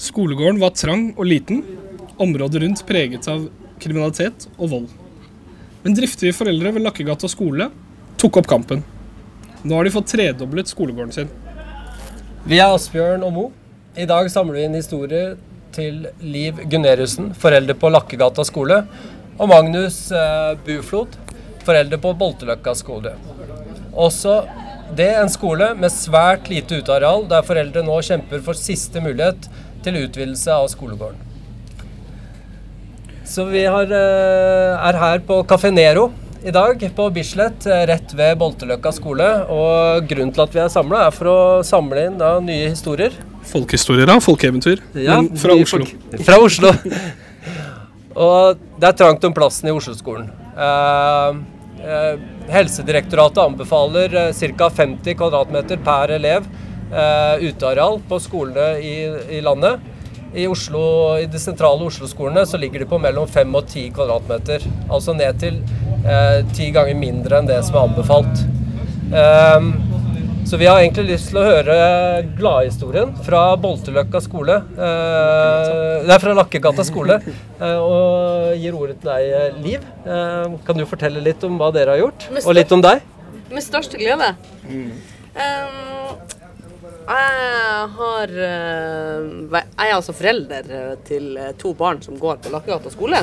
Skolegården var trang og liten, området rundt preget av kriminalitet og vold. Men driftige foreldre ved Lakkegata skole tok opp kampen. Nå har de fått tredoblet skolegården sin. Vi er Asbjørn og Mo. I dag samler vi inn historier til Liv Gunnerussen, forelder på Lakkegata skole, og Magnus Buflod, foreldre på Bolteløkka skole. Også det er en skole med svært lite uteareal, der foreldre nå kjemper for siste mulighet til utvidelse av skolegården. Så vi har, eh, er her på Café Nero i dag, på Bislett, eh, rett ved Bolteløkka skole. Og grunnen til at vi er samla, er for å samle inn da nye historier. Folkehistorier da. folkeeventyr, Ja, men fra Oslo. Fra Oslo. og det er trangt om plassen i Oslo-skolen. Uh, uh, Helsedirektoratet anbefaler uh, ca. 50 kvadratmeter per elev uteareal på skolene i, i landet. I, Oslo, I de sentrale Oslo-skolene så ligger de på mellom 5 og 10 kvadratmeter. Altså ned til eh, ti ganger mindre enn det som er anbefalt. Ehm, så vi har egentlig lyst til å høre gladhistorien fra Bolteløkka skole. Eh, det er fra Lakkegata skole. Eh, og gir ordet til deg, eh, Liv. Eh, kan du fortelle litt om hva dere har gjort? Og litt om deg? Med største glede. Um, jeg har uh, Jeg er altså forelder uh, til uh, to barn som går på Lakkegata skole.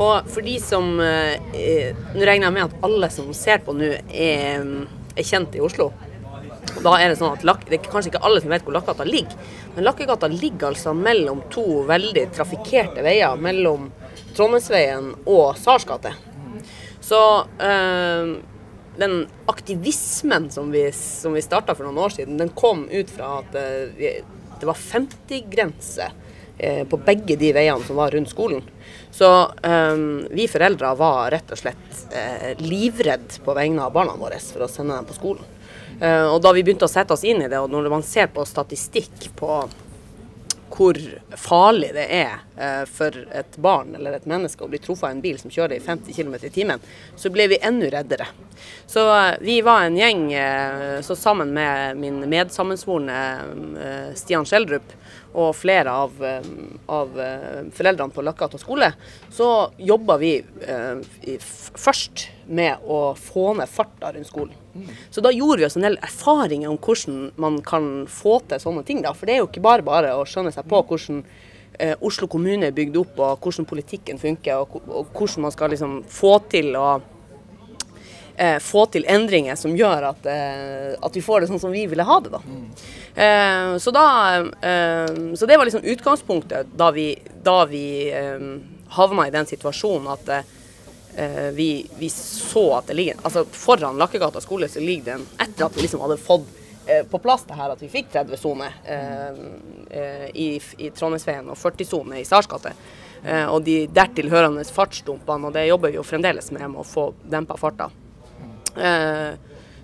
Og for de som eh, Nå regner jeg med at alle som ser på nå, er, er kjent i Oslo. Og da er Det sånn at det er kanskje ikke alle som vet hvor Lakkegata ligger, men Lakkegata ligger altså mellom to veldig trafikkerte veier. Mellom Trondheimsveien og Sars gate. Så eh, den aktivismen som vi, som vi starta for noen år siden, den kom ut fra at eh, vi, det var 50-grense eh, på begge de veiene som var rundt skolen. Så eh, vi foreldre var rett og slett eh, livredd på vegne av barna våre for å sende dem på skolen. Eh, og da vi begynte å sette oss inn i det, og når man ser på statistikk på hvor farlig det er eh, for et barn eller et menneske å bli truffet av en bil som kjører i 50 km i timen, så ble vi enda reddere. Så eh, vi var en gjeng, eh, så sammen med min medsammensvorne Stian Schjelderup og flere av, eh, av eh, foreldrene på Lakkegata skole, så jobba vi eh, først med å få ned farta rundt skolen. Så da gjorde vi oss en del erfaringer om hvordan man kan få til sånne ting. da, For det er jo ikke bare bare å skjønne seg på hvordan eh, Oslo kommune er bygd opp, og hvordan politikken funker, og, og hvordan man skal liksom få til å eh, få til endringer som gjør at, eh, at vi får det sånn som vi ville ha det. da. Eh, så, da eh, så det var liksom utgangspunktet da vi, da vi eh, havna i den situasjonen at eh, vi, vi så at det ligger Altså foran Lakkegata skole så ligger det en Etter at vi liksom hadde fått på plass det her at vi fikk 30-sone eh, eh, i, i Trondheimsveien og 40-sone i Sarsgate. Og de dertil hørende fartsdumpene, og det jobber vi jo fremdeles med, med å få dempa farta. Eh,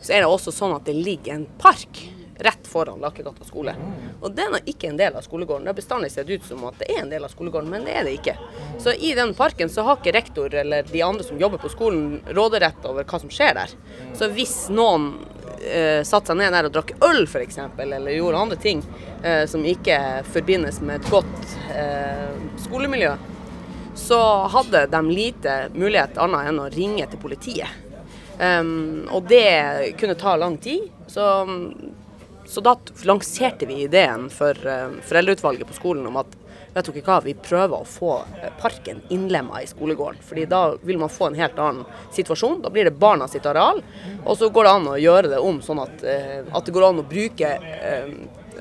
så er det også sånn at det ligger en park rett foran Lakegata skole. Og den er ikke en del av skolegården. Det har bestandig sett ut som at det er en del av skolegården, men det er det ikke. Så i den parken så har ikke rektor eller de andre som jobber på skolen råderett over hva som skjer der. Så hvis noen eh, satte seg ned der og drakk øl f.eks., eller gjorde andre ting eh, som ikke forbindes med et godt eh, skolemiljø, så hadde de lite mulighet annet enn å ringe til politiet. Um, og det kunne ta lang tid. Så, så da lanserte vi ideen for uh, foreldreutvalget på skolen om at vet dere hva, vi prøver å få eh, parken innlemma i skolegården. fordi da vil man få en helt annen situasjon. Da blir det barna sitt areal. Og så går det an å gjøre det om sånn at, eh, at det går an å bruke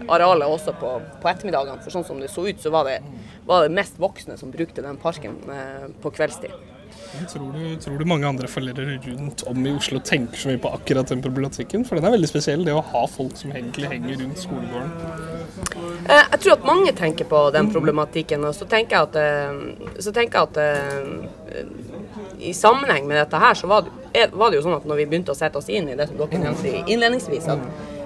arealet også på, på ettermiddagene. For sånn som det så ut, så var det, var det mest voksne som brukte den parken eh, på kveldstid. Tror du, tror du mange andre foreldre rundt om i Oslo tenker så mye på akkurat den problematikken? For den er veldig spesiell, det å ha folk som egentlig henger rundt skolegården. Eh, Jeg tror at mange tenker på den problematikken, og så tenker jeg at, eh, tenker jeg at eh, i sammenheng med dette her, så var det, var det jo sånn at når vi begynte å sette oss inn i det som dere nevnte innledningsvis, at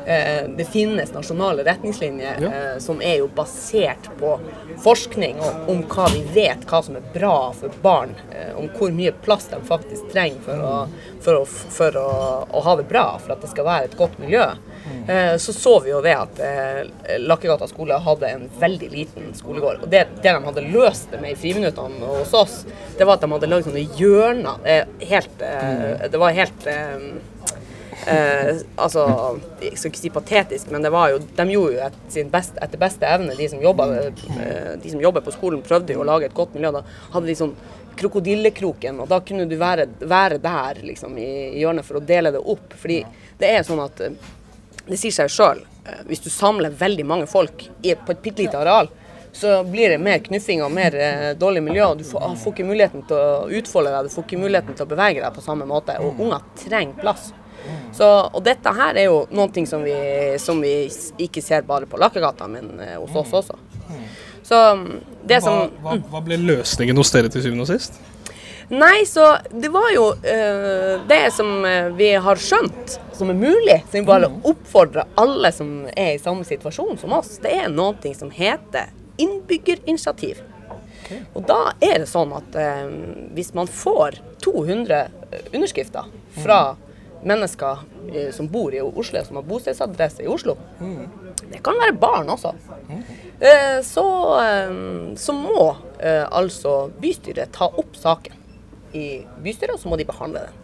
det finnes nasjonale retningslinjer Ja. eh, som er jo basert på forskning om hva vi vet, hva som er bra for barn. Eh, om hvor mye plass de faktisk trenger for, å, for, å, for å, å ha det bra, for at det skal være et godt miljø. Eh, så så vi jo det at eh, Lakkegata skole hadde en veldig liten skolegård. Og det, det de hadde løst det med i friminuttene hos oss, det var at de hadde lagd sånne hjørner. Eh, helt, eh, det var helt eh, Eh, altså, Jeg skal ikke si patetisk, men det var jo, de gjorde jo et, sin best, etter beste evne. De som, jobba, eh, de som jobber på skolen, prøvde jo å lage et godt miljø. Da hadde de sånn krokodillekroken, og da kunne du være, være der liksom, i, hjørnet for å dele det opp. Fordi det er sånn at eh, Det sier seg sjøl. Hvis du samler veldig mange folk på et bitte lite areal, så blir det mer knuffing og mer eh, dårlig miljø. og Du får, ah, får ikke muligheten til å utfolde deg, du får ikke muligheten til å bevege deg på samme måte. Og unger trenger plass. Så, og dette her er jo noe som vi, som vi ikke ser bare på Lakkegata, men eh, hos oss også. Så mm, det Hva, som hva, hva ble løsningen hos dere til syvende og sist? Nei, så det var jo uh, det som eh, vi har skjønt som er mulig. Så vi bare oppfordrer alle som er i samme situasjon som oss. Det er noe som heter innbyggerinitiativ. Og da er det sånn at uh, hvis man får 200 underskrifter fra mennesker eh, som bor i Oslo, som har bostedsadresse i Oslo, det kan være barn også, eh, så, eh, så må altså bystyret ta opp saken i bystyret, og så må de behandle den.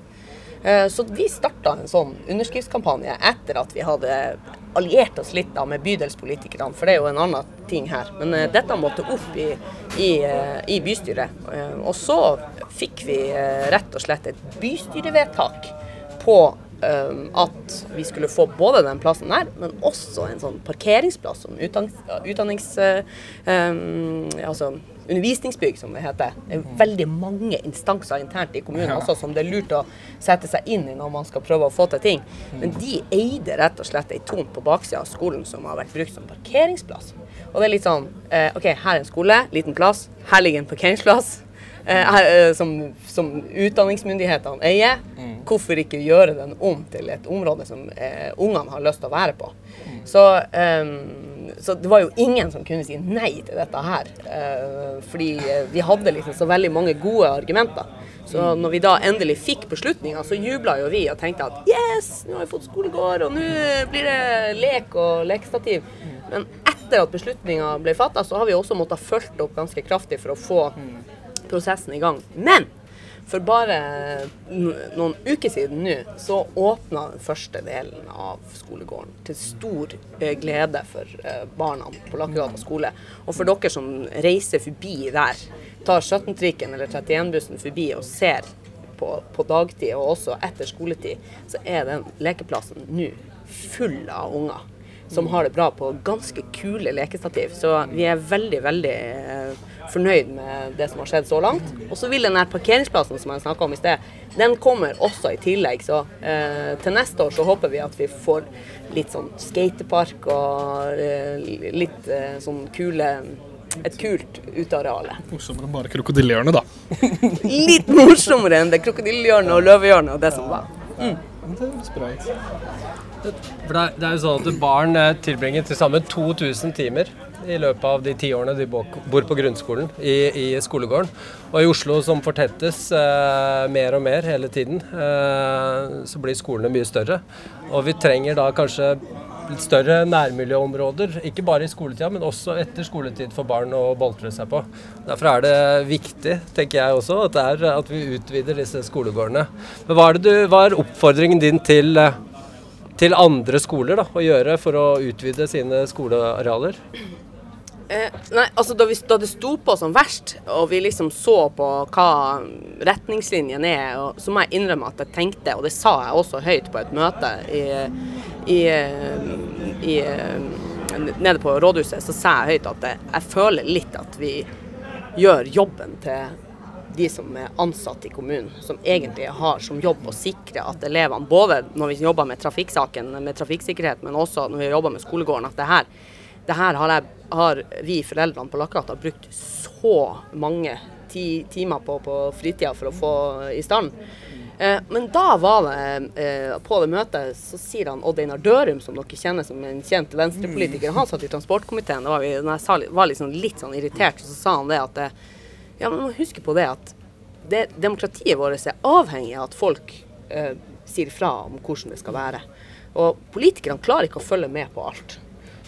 Så vi starta en sånn underskriftskampanje etter at vi hadde alliert oss litt da med bydelspolitikerne, for det er jo en annen ting her. Men dette måtte opp i, i, i bystyret. Og så fikk vi rett og slett et bystyrevedtak på um, at vi skulle få både den plassen der, men også en sånn parkeringsplass som utdannings... utdannings eh, eh, altså undervisningsbygg, som det heter. Det er veldig mange instanser internt i kommunen Ja. også som det er lurt å sette seg inn i når man skal prøve å få til ting. Men de eide rett og slett ei tomt på baksida av skolen som har vært brukt som parkeringsplass. Og det er litt sånn eh, OK, her er en skole, liten plass. Her ligger en parkeringsplass. Eh, eh, som, som utdanningsmyndighetene eier. Hvorfor ikke gjøre den om til et område som eh, ungene har lyst til å være på? Så, ehm, så det var jo ingen som kunne si nei til dette her. eh, fordi eh, vi hadde liksom så veldig mange gode argumenter. Så når vi da endelig fikk beslutninga, så jubla jo vi og tenkte at yes, nå har vi fått skolegård, og nå blir det lek og lekestativ. Men etter at beslutninga ble fatta, så har vi også måttet følge opp ganske kraftig for å få prosessen i gang. Men for bare noen uker siden nå, så åpna den første delen av skolegården. Til stor eh, glede for eh, barna på Lakkegata skole. Og for dere som reiser forbi der, tar 17-trikken eller 31-bussen forbi og ser på, på dagtid og også etter skoletid, så er den lekeplassen nå full av unger som har det bra på ganske kule lekestativ. Så vi er veldig, veldig eh, fornøyd med det som har skjedd så langt. Og så vil den her parkeringsplassen som jeg snakka om i sted, den kommer også i tillegg. Så eh, til neste år så håper vi at vi får litt sånn skatepark og eh, litt eh, sånn kule et kult uteareal. Morsommere enn bare krokodillehjørnet, da. Litt morsommere enn det krokodillehjørnet og løvehjørnet og det som var. Det høres bra ut. For det, det er jo sånn at barn eh, tilbringer til sammen 2000 timer i løpet av de ti årene de bor på grunnskolen i, i skolegården. Og i Oslo som fortettes eh, mer og mer hele tiden, eh, så blir skolene mye større. Og vi trenger da kanskje litt større nærmiljøområder, ikke bare i skoletida, men også etter skoletid for barn å boltre seg på. Derfor er det viktig, tenker jeg også, at, at vi utvider disse skolegårdene. Men hva er, du, hva er oppfordringen din til eh, til andre skoler da, å gjøre for å utvide sine skolearealer? Eh, nei, altså da, vi, da det sto på som verst, og vi liksom så på hva retningslinjene er, så må jeg innrømme at jeg tenkte, og det sa jeg også høyt på et møte i, i, i, nede på rådhuset, så sa jeg høyt at jeg, jeg føler litt at vi gjør jobben til de som er ansatt i kommunen, som egentlig har som jobb å sikre at elevene, både når vi jobber med trafikksaken, med trafikksikkerhet, men også når vi jobber med skolegården, at det her, det her har, jeg, har vi foreldrene på Lakkegata brukt så mange ti, timer på på fritida for å få i stand. Eh, men da var det eh, På det møtet så sier han Odd Einar Dørum, som dere kjenner som en kjent venstrepolitiker, han satt i transportkomiteen. Da var vi når jeg sa, var liksom litt sånn irritert, så sa han det at eh, Ja, men husk på det at det, demokratiet vårt er avhengig av at folk eh, sier fra om hvordan det skal være. Og politikerne klarer ikke å følge med på alt.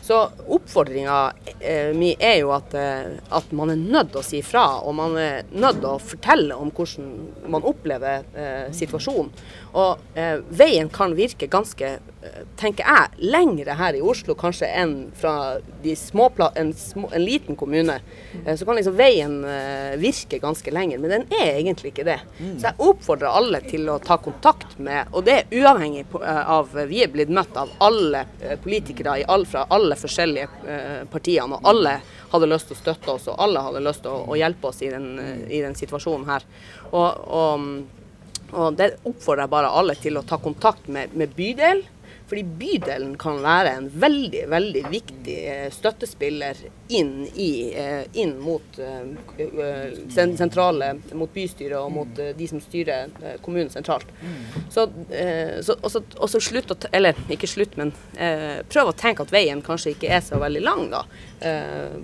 Så oppfordringa eh, mi er jo at, eh, at, man er nødt til å si fra, og man er nødt til å fortelle om hvordan man opplever eh, situasjonen. Og eh, veien kan virke ganske, eh, tenker jeg, lengre her i Oslo kanskje enn fra en, små, en, liten kommune. Eh, så kan liksom veien virke ganske lenger, men den er egentlig ikke det. Så jeg oppfordrer alle til å ta kontakt med, og det er uavhengig av Vi er blitt møtt av alle politikere all, fra alle forskjellige eh, partiene, og alle hadde lyst til å støtte oss, og alle hadde lyst til å, hjelpe oss i den, eh, i den situasjonen her. Og, og, og det oppfordrer jeg bare alle til å ta kontakt med, med bydel fordi bydelen kan være en veldig, veldig viktig eh, støttespiller inn, i, eh, inn mot eh, sentrale, mot bystyret og mot de som styrer kommunen sentralt. Så, så også, også slutt å, eller ikke slutt, men prøv å tenke at veien kanskje ikke er så veldig lang, da.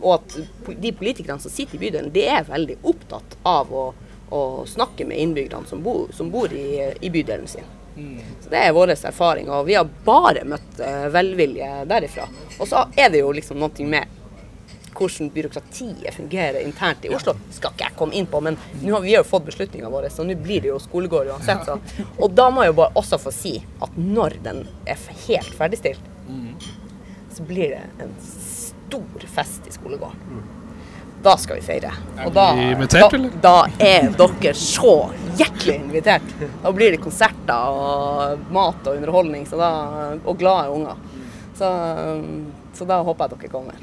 Og at de politikerne som sitter i bydelen, de er veldig opptatt av å, å snakke med innbyggerne som som bor i, i bydelen sin. Så Det er vår erfaring, og vi har bare møtt uh, velvilje derifra. Og så er det jo liksom noe med hvordan byråkratiet fungerer internt i Oslo, skal ikke jeg komme inn på, men har vi jo fått beslutninga vår, så nå blir det jo skolegård uansett. Så. Og da må jeg jo bare også få si at når den er helt ferdigstilt, så blir det en stor fest i skolegården. Da skal vi feire. Og da, invitert, da, da er dere så hjertelig invitert. Da blir det konserter og mat og underholdning da, og glade unger. Så, så, da håper jeg dere kommer.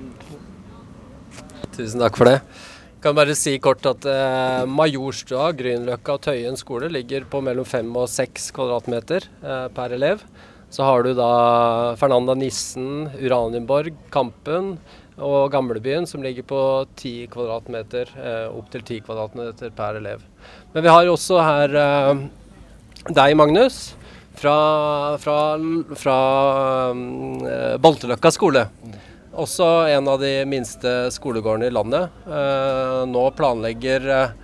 Tusen takk for det. Jeg kan bare si kort at eh, Majorstua, Grünerløkka og Tøyen skole ligger på mellom fem og seks kvadratmeter eh, per elev. Så har du da Fernanda Nissen, Uranienborg, Kampen, og Gamlebyen, som ligger på 10 kvadratmeter, eh, opptil 10 kvadratmeter per elev. Men vi har også her eh, deg, Magnus, fra, fra, fra eh, Bolteløkka skole. Også en av de minste skolegårdene i landet. Eh, nå planlegger eh,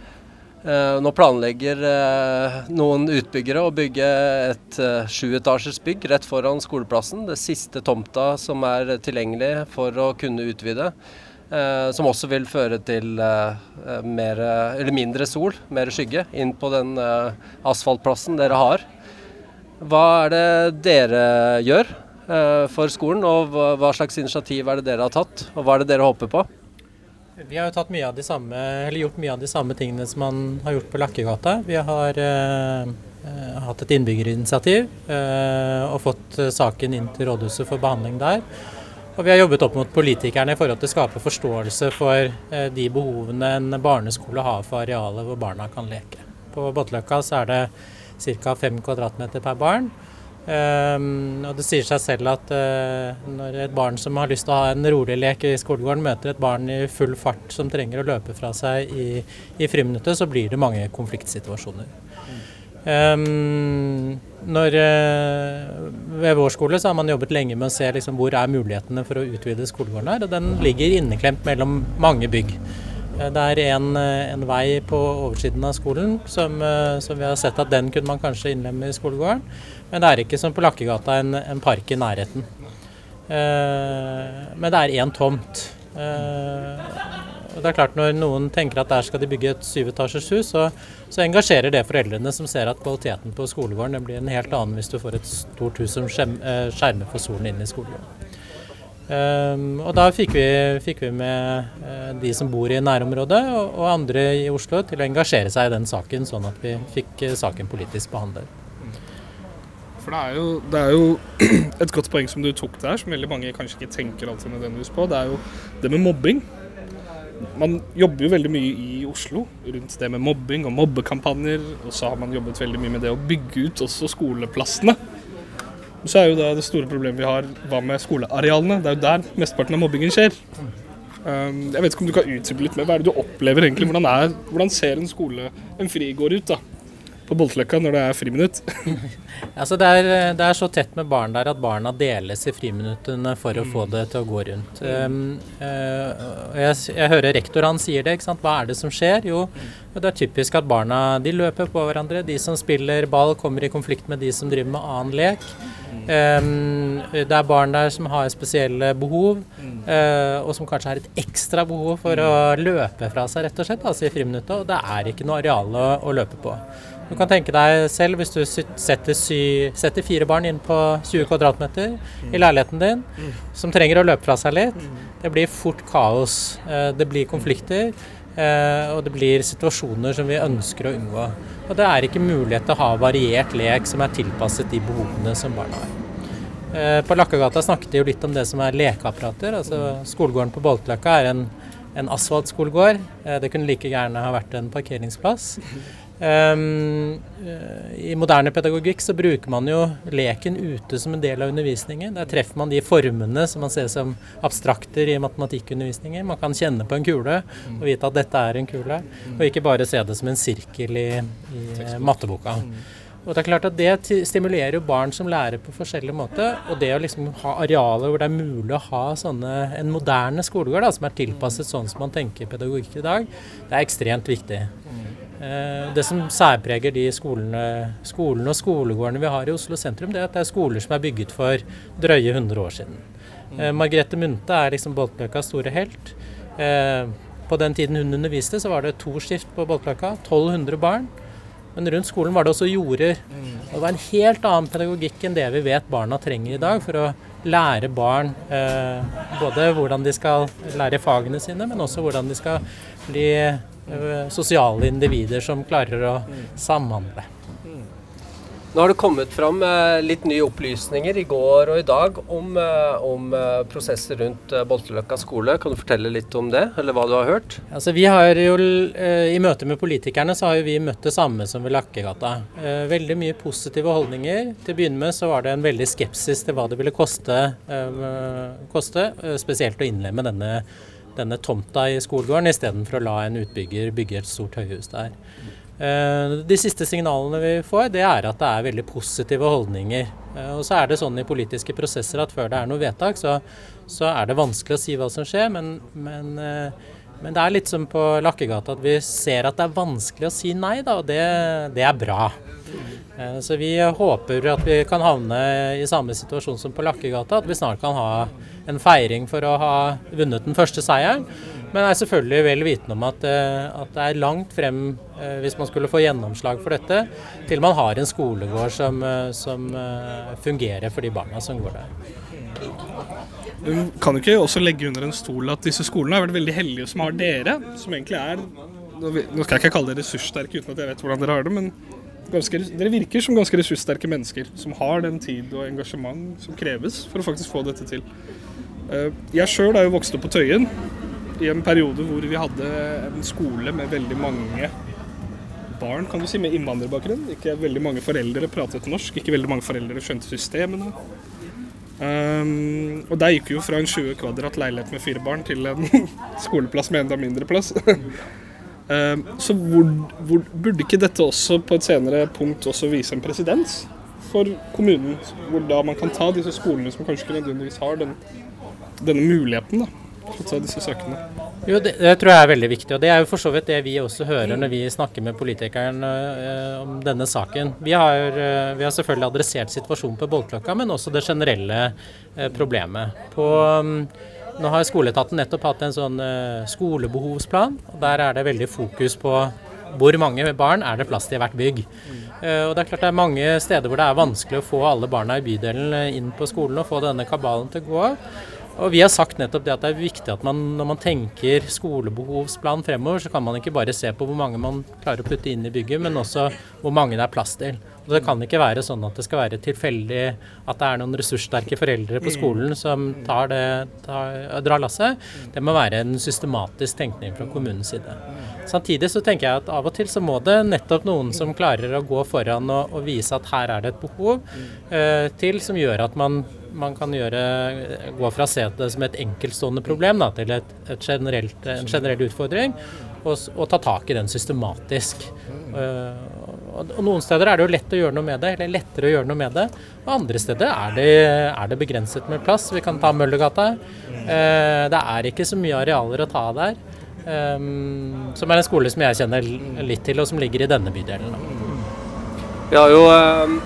nå planlegger uh, noen utbyggere å bygge et uh, sjuetasjers bygg rett foran skoleplassen. Det siste tomta som er tilgjengelig for å kunne utvide. som også vil føre til mer, mindre sol, mer skygge, inn på den asfaltplassen dere har. Hva er det dere gjør for skolen, og hva slags initiativ er det dere har tatt? Og hva er det dere håper på? Vi har jo mye samme, gjort mye av de samme tingene som man har gjort på Lakkegata. Vi har eh, eh, hatt et innbyggerinitiativ eh, og fått eh, saken inn til rådhuset for behandling der. Og vi har jobbet opp mot politikerne i forhold til å skape forståelse for eh, de behovene en barneskole har for arealet hvor barna kan leke. På Båtløkka så er det ca. 5 kvm per barn. Um, og Det sier seg selv at uh, når et barn som har lyst til å ha en rolig lek i skolegården, møter et barn i full fart som trenger å løpe fra seg i, i friminuttet, så blir det mange konfliktsituasjoner. Um, når, uh, ved vår skole så har man jobbet lenge med å se liksom, hvor er mulighetene for å utvide skolegården her. og Den ligger inneklemt mellom mange bygg. Uh, det er en, en, vei på oversiden av skolen som, som vi har sett at den kunne man kanskje innlemme i skolegården. Men det er ikke som på Lakkegata en, en park i nærheten. Eh, men det er én tomt. Eh, og det er klart Når noen tenker at der skal de bygge et syvetasjers hus, så, så, engasjerer det foreldrene som ser at kvaliteten på skolegården blir en helt annen hvis du får et stort hus som eh, skjermer for solen inn i skolegården. Um, og da fikk vi, fikk vi med uh, de som bor i nærområdet og, andre i Oslo til å engasjere seg i den saken, sånn at vi fikk uh, saken politisk behandlet. For det er, jo, det er, jo, et godt poeng som du tok der, som veldig mange kanskje ikke tenker alltid nødvendigvis på. Det er jo det med mobbing. Man jobber jo veldig mye i Oslo rundt det med mobbing og mobbekampanjer. Og så har man jobbet veldig mye med det å bygge ut også skoleplassene. Så er jo da det store problemet vi har, hva med skolearealene? Det er jo der mesteparten av mobbingen skjer. Um, jeg vet ikke om du kan utdype litt mer. Hva er det du opplever egentlig? Hvordan, er, hvordan ser en skole, en frigård ut? da? På Boltløkka når det er friminutt? Altså det, er, det er så tett med barn der at barna deles i friminuttene for å få det til å gå rundt. Um, uh, jeg, jeg, hører rektor han sier det. ikke sant? Hva er det som skjer? Jo, det er typisk at barna de løper på hverandre. De som spiller ball, kommer i konflikt med de som driver med annen lek. Um, det er barn der som har spesielle behov, uh, og som kanskje har et ekstra behov for å løpe fra seg, rett og slett, altså i friminuttet. Og det er ikke noe areal å, å løpe på. Du kan tenke deg selv hvis du setter, sy, setter fire barn inn på 20 kvm i leiligheten din, som trenger å løpe fra seg litt. Det blir fort kaos. Eh, det blir konflikter. Eh, og det blir situasjoner som vi ønsker å unngå. Og det er ikke mulighet til å ha variert lek som er tilpasset de behovene som barna har. Eh, på Lakkegata snakket de jo litt om det som er lekeapparater. altså Skolegården på Bolteløkka er en, en asfaltskolegård. Det kunne like gjerne ha vært en parkeringsplass. Um, I moderne pedagogikk så bruker man jo leken ute som en del av undervisningen. Der treffer man de formene som man ser som abstrakter i matematikkundervisningen. Man kan kjenne på en kule og vite at dette er en kule, og ikke bare se det som en sirkel i, i matteboka. Og Det er klart at det stimulerer jo barn som lærer på forskjellig måte. Og det å liksom ha arealer hvor det er mulig å ha sånne, en moderne skolegård da, som er tilpasset sånn som man tenker pedagogikk i dag, det er ekstremt viktig. Eh, det som særpreger de skolene, skolene, og skolegårdene vi har i Oslo sentrum, det er at det er skoler som er bygget for drøye 100 år siden. Mm. Margrethe Munthe er liksom Boltløkkas store helt. Eh, på den tiden hun underviste, så var det to skift på Boltløkka. 1200 barn. Men rundt skolen var det også jorder. Mm. Det var en helt annen pedagogikk enn det vi vet barna trenger i dag for å lære barn eh, både hvordan de skal lære fagene sine, men også hvordan de skal bli Eh, sosiale individer som klarer å samhandle. Nå har det kommet fram eh, litt nye opplysninger i går og i dag om, eh, om prosesser rundt Bolteløkka skole. Kan du fortelle litt om det, eller hva du har hørt? Altså, vi har jo, I møte med politikerne så har vi møtt det samme som ved Lakkegata. Veldig mye positive holdninger. Til å begynne med så var det en veldig skepsis til hva det ville koste, koste spesielt å innlemme denne denne tomta i skolegården, istedenfor å la en utbygger bygge et stort høyhus der. Eh, de siste signalene vi får, det er at det er veldig positive holdninger. Eh, og så er det sånn i politiske prosesser at før det er noe vedtak, så, så er det vanskelig å si hva som skjer. Men, men, eh, men, det er litt som på Lakkegata at vi ser at det er vanskelig å si nei, da, og det, det er bra. Så vi håper at vi kan havne i samme situasjon som på Lakkegata, at vi snart kan ha en feiring for å ha vunnet den første seieren. Men jeg er selvfølgelig vel vitende om at, eh, at, det er langt frem, eh, hvis man skulle få gjennomslag for dette, til man har en skolegård som, eh, som fungerer for de barna som går der. Du kan ikke også legge under en stol at disse skolene har vært veldig heldige som har dere, som egentlig er Nå skal jeg ikke kalle dere ressurssterke uten at jeg vet hvordan dere har det, men ganske, dere virker som ganske ressurssterke mennesker som har den tid og engasjement som kreves for å faktisk få dette til. Eh, jeg sjøl er jo vokst opp på Tøyen i en periode hvor vi hadde en skole med veldig mange barn kan du si, med innvandrerbakgrunn. Ikke veldig mange foreldre pratet norsk, ikke veldig mange foreldre skjønte systemene. Um, og der gikk vi jo fra en 20 kvadrat leilighet med fire barn til en skoleplass med enda mindre plass. um, så hvor, hvor, burde ikke dette også på et senere punkt også vise en presedens for kommunen, hvor da man kan ta disse skolene som kanskje ikke nødvendigvis har den denne muligheten da, for å ta disse søkene? Jo, det, det, tror jeg er veldig viktig. og Det er jo for så vidt det vi også hører når vi snakker med politikeren uh, om denne saken. Vi har, uh, vi har, selvfølgelig adressert situasjonen på Bollklokka, men også det generelle uh, problemet. På, um, nå har skoleetaten nettopp hatt en sånn skolebehovsplan. og Der er det veldig fokus på hvor mange barn er det plass til i hvert bygg. og Det er klart det er mange steder hvor det er vanskelig å få alle barna i bydelen inn på skolen og få denne kabalen til å gå av. Og Vi har sagt nettopp det at det er viktig at man når man tenker skolebehovsplan fremover, så kan man ikke bare se på hvor mange man klarer å putte inn i bygget, men også hvor mange det er plass til. Og Det kan ikke være sånn at det skal være tilfeldig at det er noen ressurssterke foreldre på skolen som tar det, tar, drar lasset. Det må være en systematisk tenkning fra kommunens side. Samtidig så tenker jeg at av og til så må det nettopp noen som klarer å gå foran og, og vise at her er det et behov, eh, til som gjør at man man kan gjøre, gå fra å se det som et enkeltstående problem da, til et, et generelt, en generell utfordring, og, og, ta tak i den systematisk. Uh, og, noen steder er det jo lett å gjøre noe med det, eller lettere å gjøre noe med det. Og andre steder er det, er det begrenset med plass. Vi kan ta Møllergata. Eh, det er ikke så mye arealer å ta av der. Eh, som er en skole som jeg kjenner litt til, og som ligger i denne bydelen. Vi har jo eh,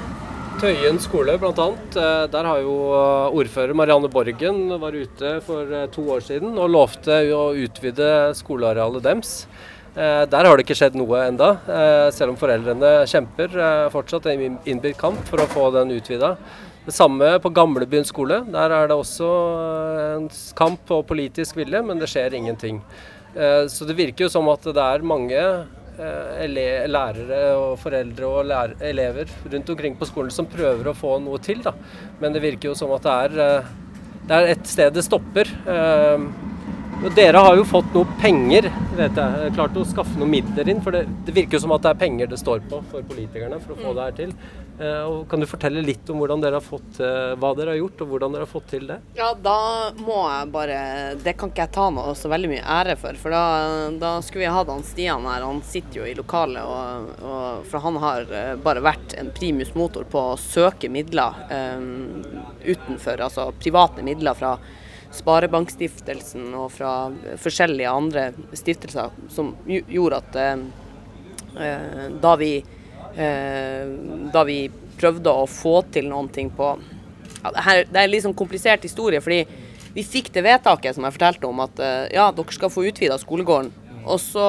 Tøyen skole bl.a. Eh, der har jo eh, ordfører Marianne Borgen var ute for eh, to år siden og lovte å utvide skolearealet deres. Der har det ikke skjedd noe enda, selv om foreldrene kjemper fortsatt en innbitt kamp for å få den utvida. Det samme på Gamlebyen skole. Der er det også en kamp og politisk vilje, men det skjer ingenting. Så det virker jo som at det er mange Eh, lærere og foreldre og elever rundt omkring på skolen som prøver å få noe til. Da. Men det virker jo som at det er, eh, det er et sted det stopper. Dere har jo fått noe penger, vet jeg. Klart å skaffe noen midler inn. For det, det, virker som at det er penger det står på for politikerne for å få mm. det her til. Eh, og kan du fortelle litt om dere har fått, eh, hva dere har gjort, og hvordan dere har fått til det? Ja, da må jeg bare Det kan ikke jeg ta noe så veldig mye ære for. For da, da skulle vi hatt han Stian her. Han sitter jo i lokalet, og, og, for han har eh, bare vært en primus motor på å søke midler um, utenfor, altså private midler fra Sparebankstiftelsen og fra forskjellige andre stiftelser som gjorde at eh, da, vi, eh, da vi prøvde å få til noen ting på ja, Det er en litt sånn komplisert historie, fordi vi fikk det vedtaket som jeg fortalte om, at eh, ja, dere skal få utvida skolegården. Og så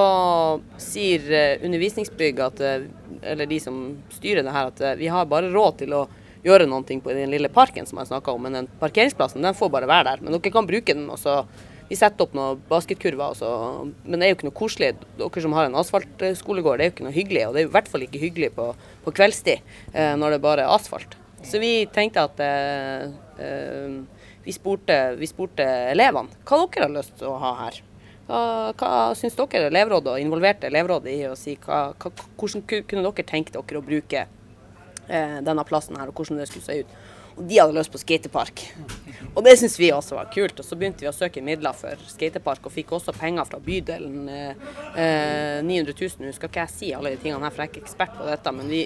sier eh, Undervisningsbygg, at, eh, eller de som styrer det her, at vi har bare råd til å gjøre noen ting på den lille parken som jeg snakka om, men den parkeringsplassen den får bare være der. Men dere kan bruke den. og så Vi setter opp noen basketkurver, men det er jo ikke noe koselig. Dere som har en asfaltskolegård, det er jo ikke noe hyggelig. Og det er i hvert fall ikke hyggelig på, på kveldstid eh, når det bare er asfalt. Så vi tenkte at eh, eh, vi, spurte, vi, spurte, elevene hva dere har lyst til å ha her. Hva syns dere elevrådet og involverte elevrådet i å si hva, hva, hvordan kunne dere tenke dere å bruke eh, denne plassen her, og hvordan det skulle se ut. Og de hadde lyst på skatepark. Og det syntes vi også var kult. Og så begynte vi å søke midler for skatepark, og fikk også penger fra bydelen. Eh, 900 000. Nå skal ikke jeg si alle de tingene her, for jeg er ikke ekspert på dette. Men vi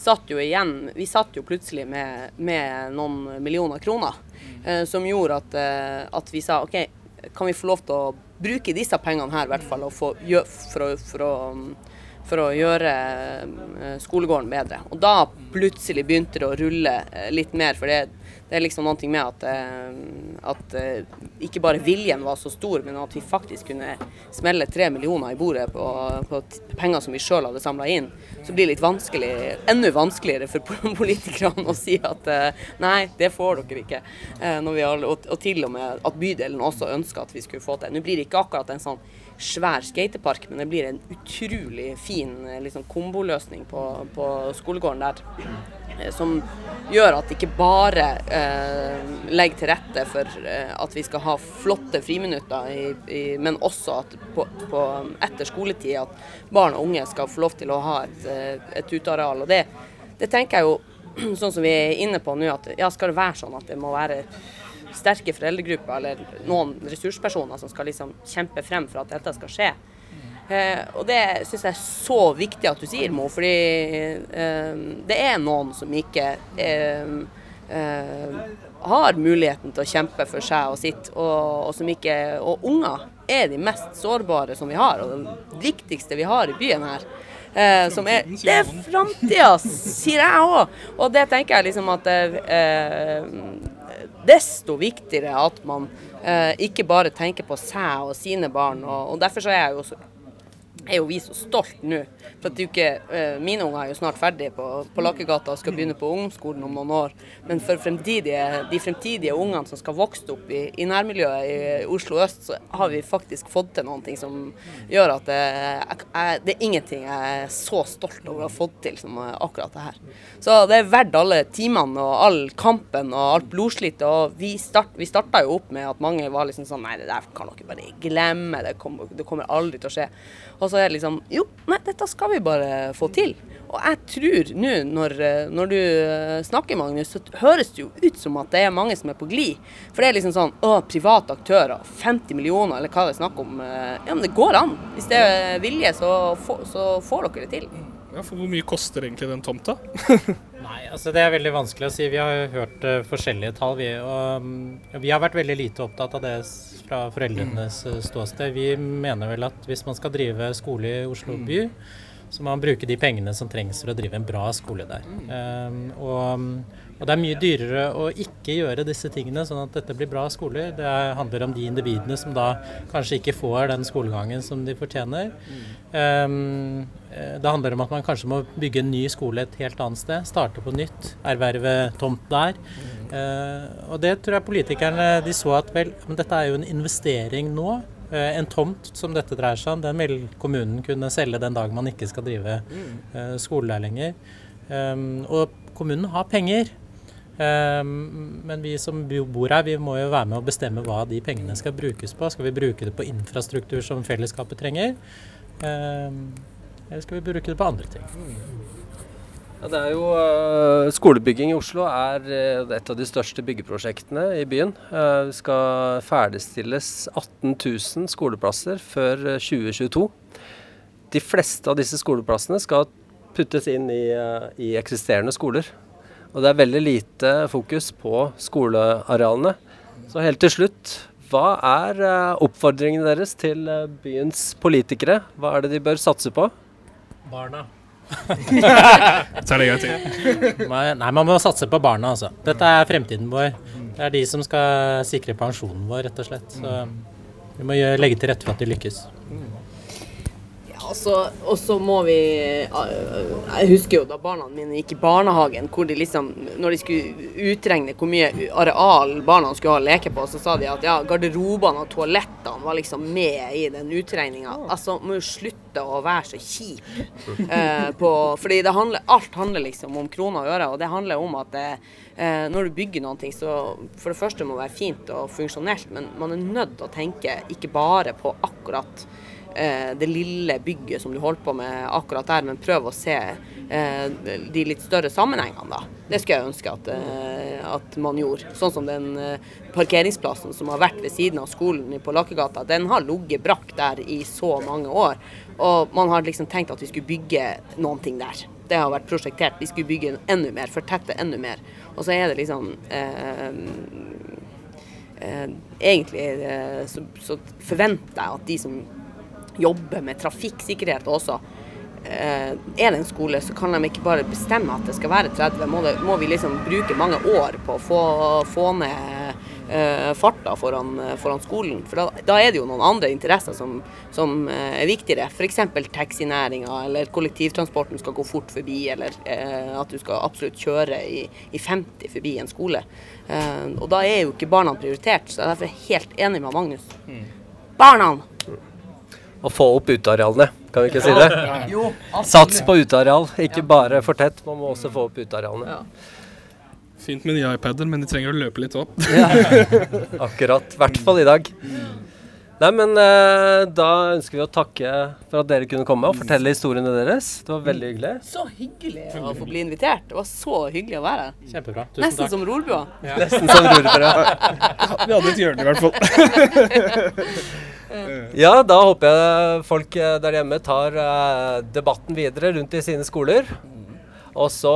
satt jo igjen Vi satt jo plutselig med, med noen millioner kroner. Eh, som gjorde at, eh, at, vi sa OK, kan vi få lov til å bruke disse pengene her, i hvert fall, få, for, å, for å for å gjøre eh, skolegården bedre. Og da plutselig begynte det å rulle eh, litt mer, for det, det er liksom noe med at, eh, at, ikke bare viljen var så stor, men at vi faktisk kunne smelle tre millioner i bordet på, på penger som vi sjøl hadde samla inn. Så blir det litt vanskelig, enda vanskeligere for politikerne å si at nei, det får dere ikke. Har, og, og, til og med at bydelen også ønska at vi skulle få til. Nå blir det ikke akkurat en sånn svær skatepark, men det blir en utrolig fin liksom, komboløsning på, på, skolegården der. Eh, som gjør at det ikke bare eh, legger til rette for eh, at vi skal ha flotte friminutter, i, i, men også at på, på, etter skoletid at barn og unge skal få lov til å ha et, eh, et uteareal. Og det, det tenker jeg jo, sånn som vi er inne på nå, at ja, skal det være sånn at det må være sterke foreldregrupper eller noen ressurspersoner som skal liksom kjempe frem for at dette skal skje. Eh, og det syns jeg er så viktig at du sier, Mo, fordi eh, det er noen som ikke eh, eh har muligheten til å kjempe for seg og sitt, og, og, som ikke Og unger er de mest sårbare som vi har, og det viktigste vi har i byen her. Eh, som er Det er framtida, sier jeg òg! Og det tenker jeg liksom at eh, desto viktigere at man eh, ikke bare tenker på seg og sine barn. Og, og derfor så er jeg jo så er jo vi så stolt nå. For at ikke, eh, Mine unger er jo snart ferdige på, på Lakkegata og skal begynne på ungdomsskolen om noen år. Men for fremtidige, de fremtidige ungene som skal vokse opp i, i, nærmiljøet i Oslo øst, så har vi faktisk fått til noen ting som gjør at det, jeg, det er ingenting jeg er så stolt over å ha fått til som akkurat det her. Så det er verdt alle timene og all kampen og alt blodslitet. Og vi, start, vi starta jo opp med at mange var liksom sånn Nei, det der kan dere bare glemme. Det kommer, det kommer aldri til å skje. Og så er det liksom Jo, nei, dette skal vi bare få til. Og jeg tror nå, når, når, du eh, snakker, Magnus, så høres det jo ut som at det er mange som er på glid. For det er liksom sånn Å, private aktører, 50 millioner, eller hva det er snakk om. Eh, ja, men det går an. Hvis det er vilje, så, så får dere det til. Ja, for hvor mye koster egentlig den tomta? Nei, altså det er veldig vanskelig å si. Vi har jo hørt uh, forskjellige tall. Vi, og, um, vi har vært veldig lite opptatt av det fra foreldrenes mm. ståsted. Vi mener vel at hvis man skal drive skole i Oslo by, så må man bruke de pengene som trengs for å drive en bra skole der. Um, og, og, det er mye dyrere å ikke gjøre disse tingene, sånn at dette blir bra skoler. Det handler om de individene som da kanskje ikke får den skolegangen som de fortjener. Um, det handler om at man kanskje må bygge en ny skole et helt annet sted. Starte på nytt. Erverve tomt der. Uh, og det tror jeg politikerne de så at vel, men dette er jo en investering nå. Uh, en tomt som dette dreier seg om, den vil kommunen kunne selge den dagen man ikke skal drive uh, skole der lenger. Um, og kommunen har penger. Um, men vi som bor her, vi må jo være med å bestemme hva de pengene skal brukes på. Skal vi bruke det på infrastruktur som fellesskapet trenger? Um, eller skal vi bruke det på andre ting? Ja, det er jo uh, Skolebygging i Oslo er uh, et av de største byggeprosjektene i byen. Uh, det skal ferdigstilles 18 000 skoleplasser før 2022. De fleste av disse skoleplassene skal puttes inn i, i, eksisterende skoler. Og det er veldig lite fokus på skolearealene. Så helt til slutt, hva er oppfordringene deres til byens politikere? Hva er det de bør satse på? Barna. Er det greit. Nei, man må satse på barna, altså. Dette er fremtiden vår. Det er de som skal sikre pensjonen vår, rett og slett. Så vi må legge til rette for at de lykkes. Og så må vi Jeg husker jo da barna mine gikk i barnehagen, hvor de liksom Når de skulle utregne hvor mye areal barna skulle ha leke på, så sa de at ja, garderobene og toalettene var liksom med i den utregninga. Altså, må jo slutte å være så kjip eh, på Fordi det handler, alt handler liksom om kroner og øre, og det handler om at det, eh, når du bygger noe, så for det første må det være fint og funksjonelt, men man er nødt til å tenke ikke bare på akkurat eh, det lille bygget som du holder på med akkurat der, men prøv å se eh, de litt større sammenhengene, da. Det skulle jeg ønske at, eh, at man gjorde. Sånn som den eh, parkeringsplassen som har vært ved siden av skolen på Lakkegata. Den har ligget brakk der i så mange år. Og man har liksom tenkt at vi skulle bygge noen ting der. Det har vært prosjektert. Vi skulle bygge enda mer, fortette enda mer. Og så er det liksom eh, eh, Egentlig så, så forventer jeg at de som jobber med trafikksikkerhet også. Eh, er det en skole, så kan de ikke bare bestemme at det skal være 30. Må, det, må vi liksom bruke mange år på å få, få ned eh, farta foran, foran, skolen. For da, da, er det jo noen andre interesser som, som eh, er viktigere. F.eks. taxinæringa, eller kollektivtransporten skal gå fort forbi, eller eh, at du skal absolutt kjøre i, i 50 forbi en skole. Eh, og da er jo ikke barna prioritert, så jeg er derfor helt enig med Magnus. Mm. Barna! Å få opp utearealene, kan vi ikke si det? Jo, Sats på uteareal, ikke bare for tett. Man må også få opp utearealene. Fint med nye iPader, men de trenger å løpe litt opp. ja, akkurat. I hvert fall i dag. Nei, men eh, Da ønsker vi å takke for at dere kunne komme og fortelle historiene deres. Det var veldig hyggelig. Så hyggelig å få bli invitert. Det var så hyggelig å være her. Kjempebra. Tusen Nesten takk. som rorbua. Ja. Nesten som rorbua. vi hadde et hjørne, i hvert fall. Ja, da håper jeg folk eh, der hjemme tar uh, debatten videre rundt i sine skoler. Og så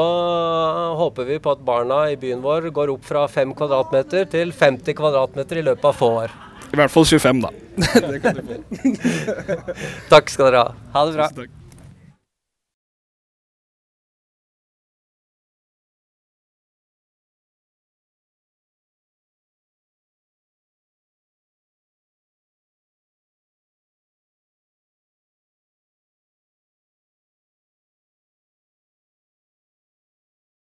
håper vi på at barna i byen vår går opp fra 5 kvadratmeter til 50 kvadratmeter i løpet av få år. I hvert fall 25, da. det kan du få. Takk skal dere ha. Ha det bra.